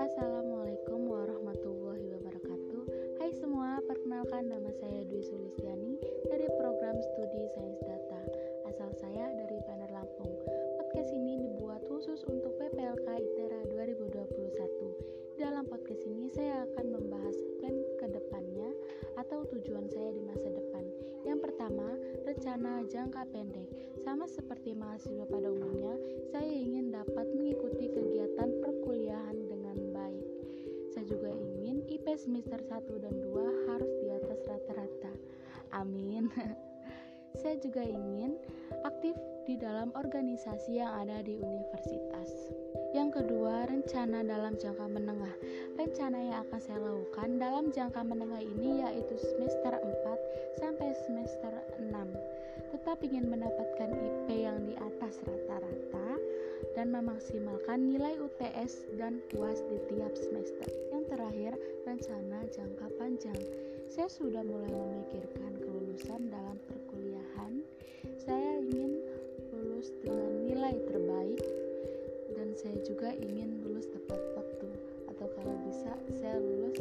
Assalamualaikum warahmatullahi wabarakatuh. Hai semua, perkenalkan nama saya Dwi Sulistiani dari program studi Sains Data rencana jangka pendek Sama seperti mahasiswa pada umumnya, saya ingin dapat mengikuti kegiatan perkuliahan saya juga ingin IP semester 1 dan 2 harus di atas rata-rata. Amin. saya juga ingin aktif di dalam organisasi yang ada di universitas. Yang kedua, rencana dalam jangka menengah. Rencana yang akan saya lakukan dalam jangka menengah ini yaitu semester 4 sampai semester 6. Tetap ingin mendapatkan IP yang di atas rata-rata dan memaksimalkan nilai UTS dan UAS di tiap semester terakhir, rencana jangka panjang. Saya sudah mulai memikirkan kelulusan dalam saya juga ingin lulus tepat waktu atau kalau bisa saya lulus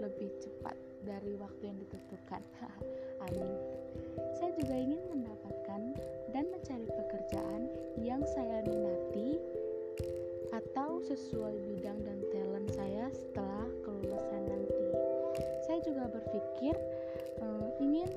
lebih cepat dari waktu yang ditentukan. Amin. Saya juga ingin mendapatkan dan mencari pekerjaan yang saya minati atau sesuai bidang dan talent saya setelah kelulusan nanti. Saya juga berpikir um, ingin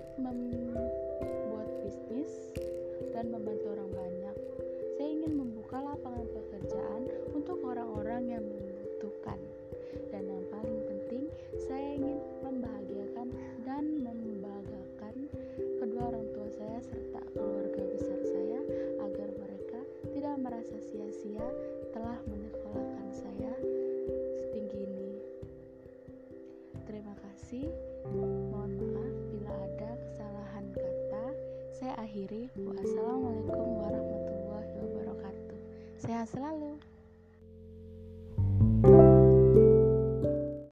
merasa sia-sia telah menyekolahkan saya setinggi ini. Terima kasih. Mohon maaf bila ada kesalahan kata. Saya akhiri. Wassalamualaikum warahmatullahi wabarakatuh. Sehat selalu.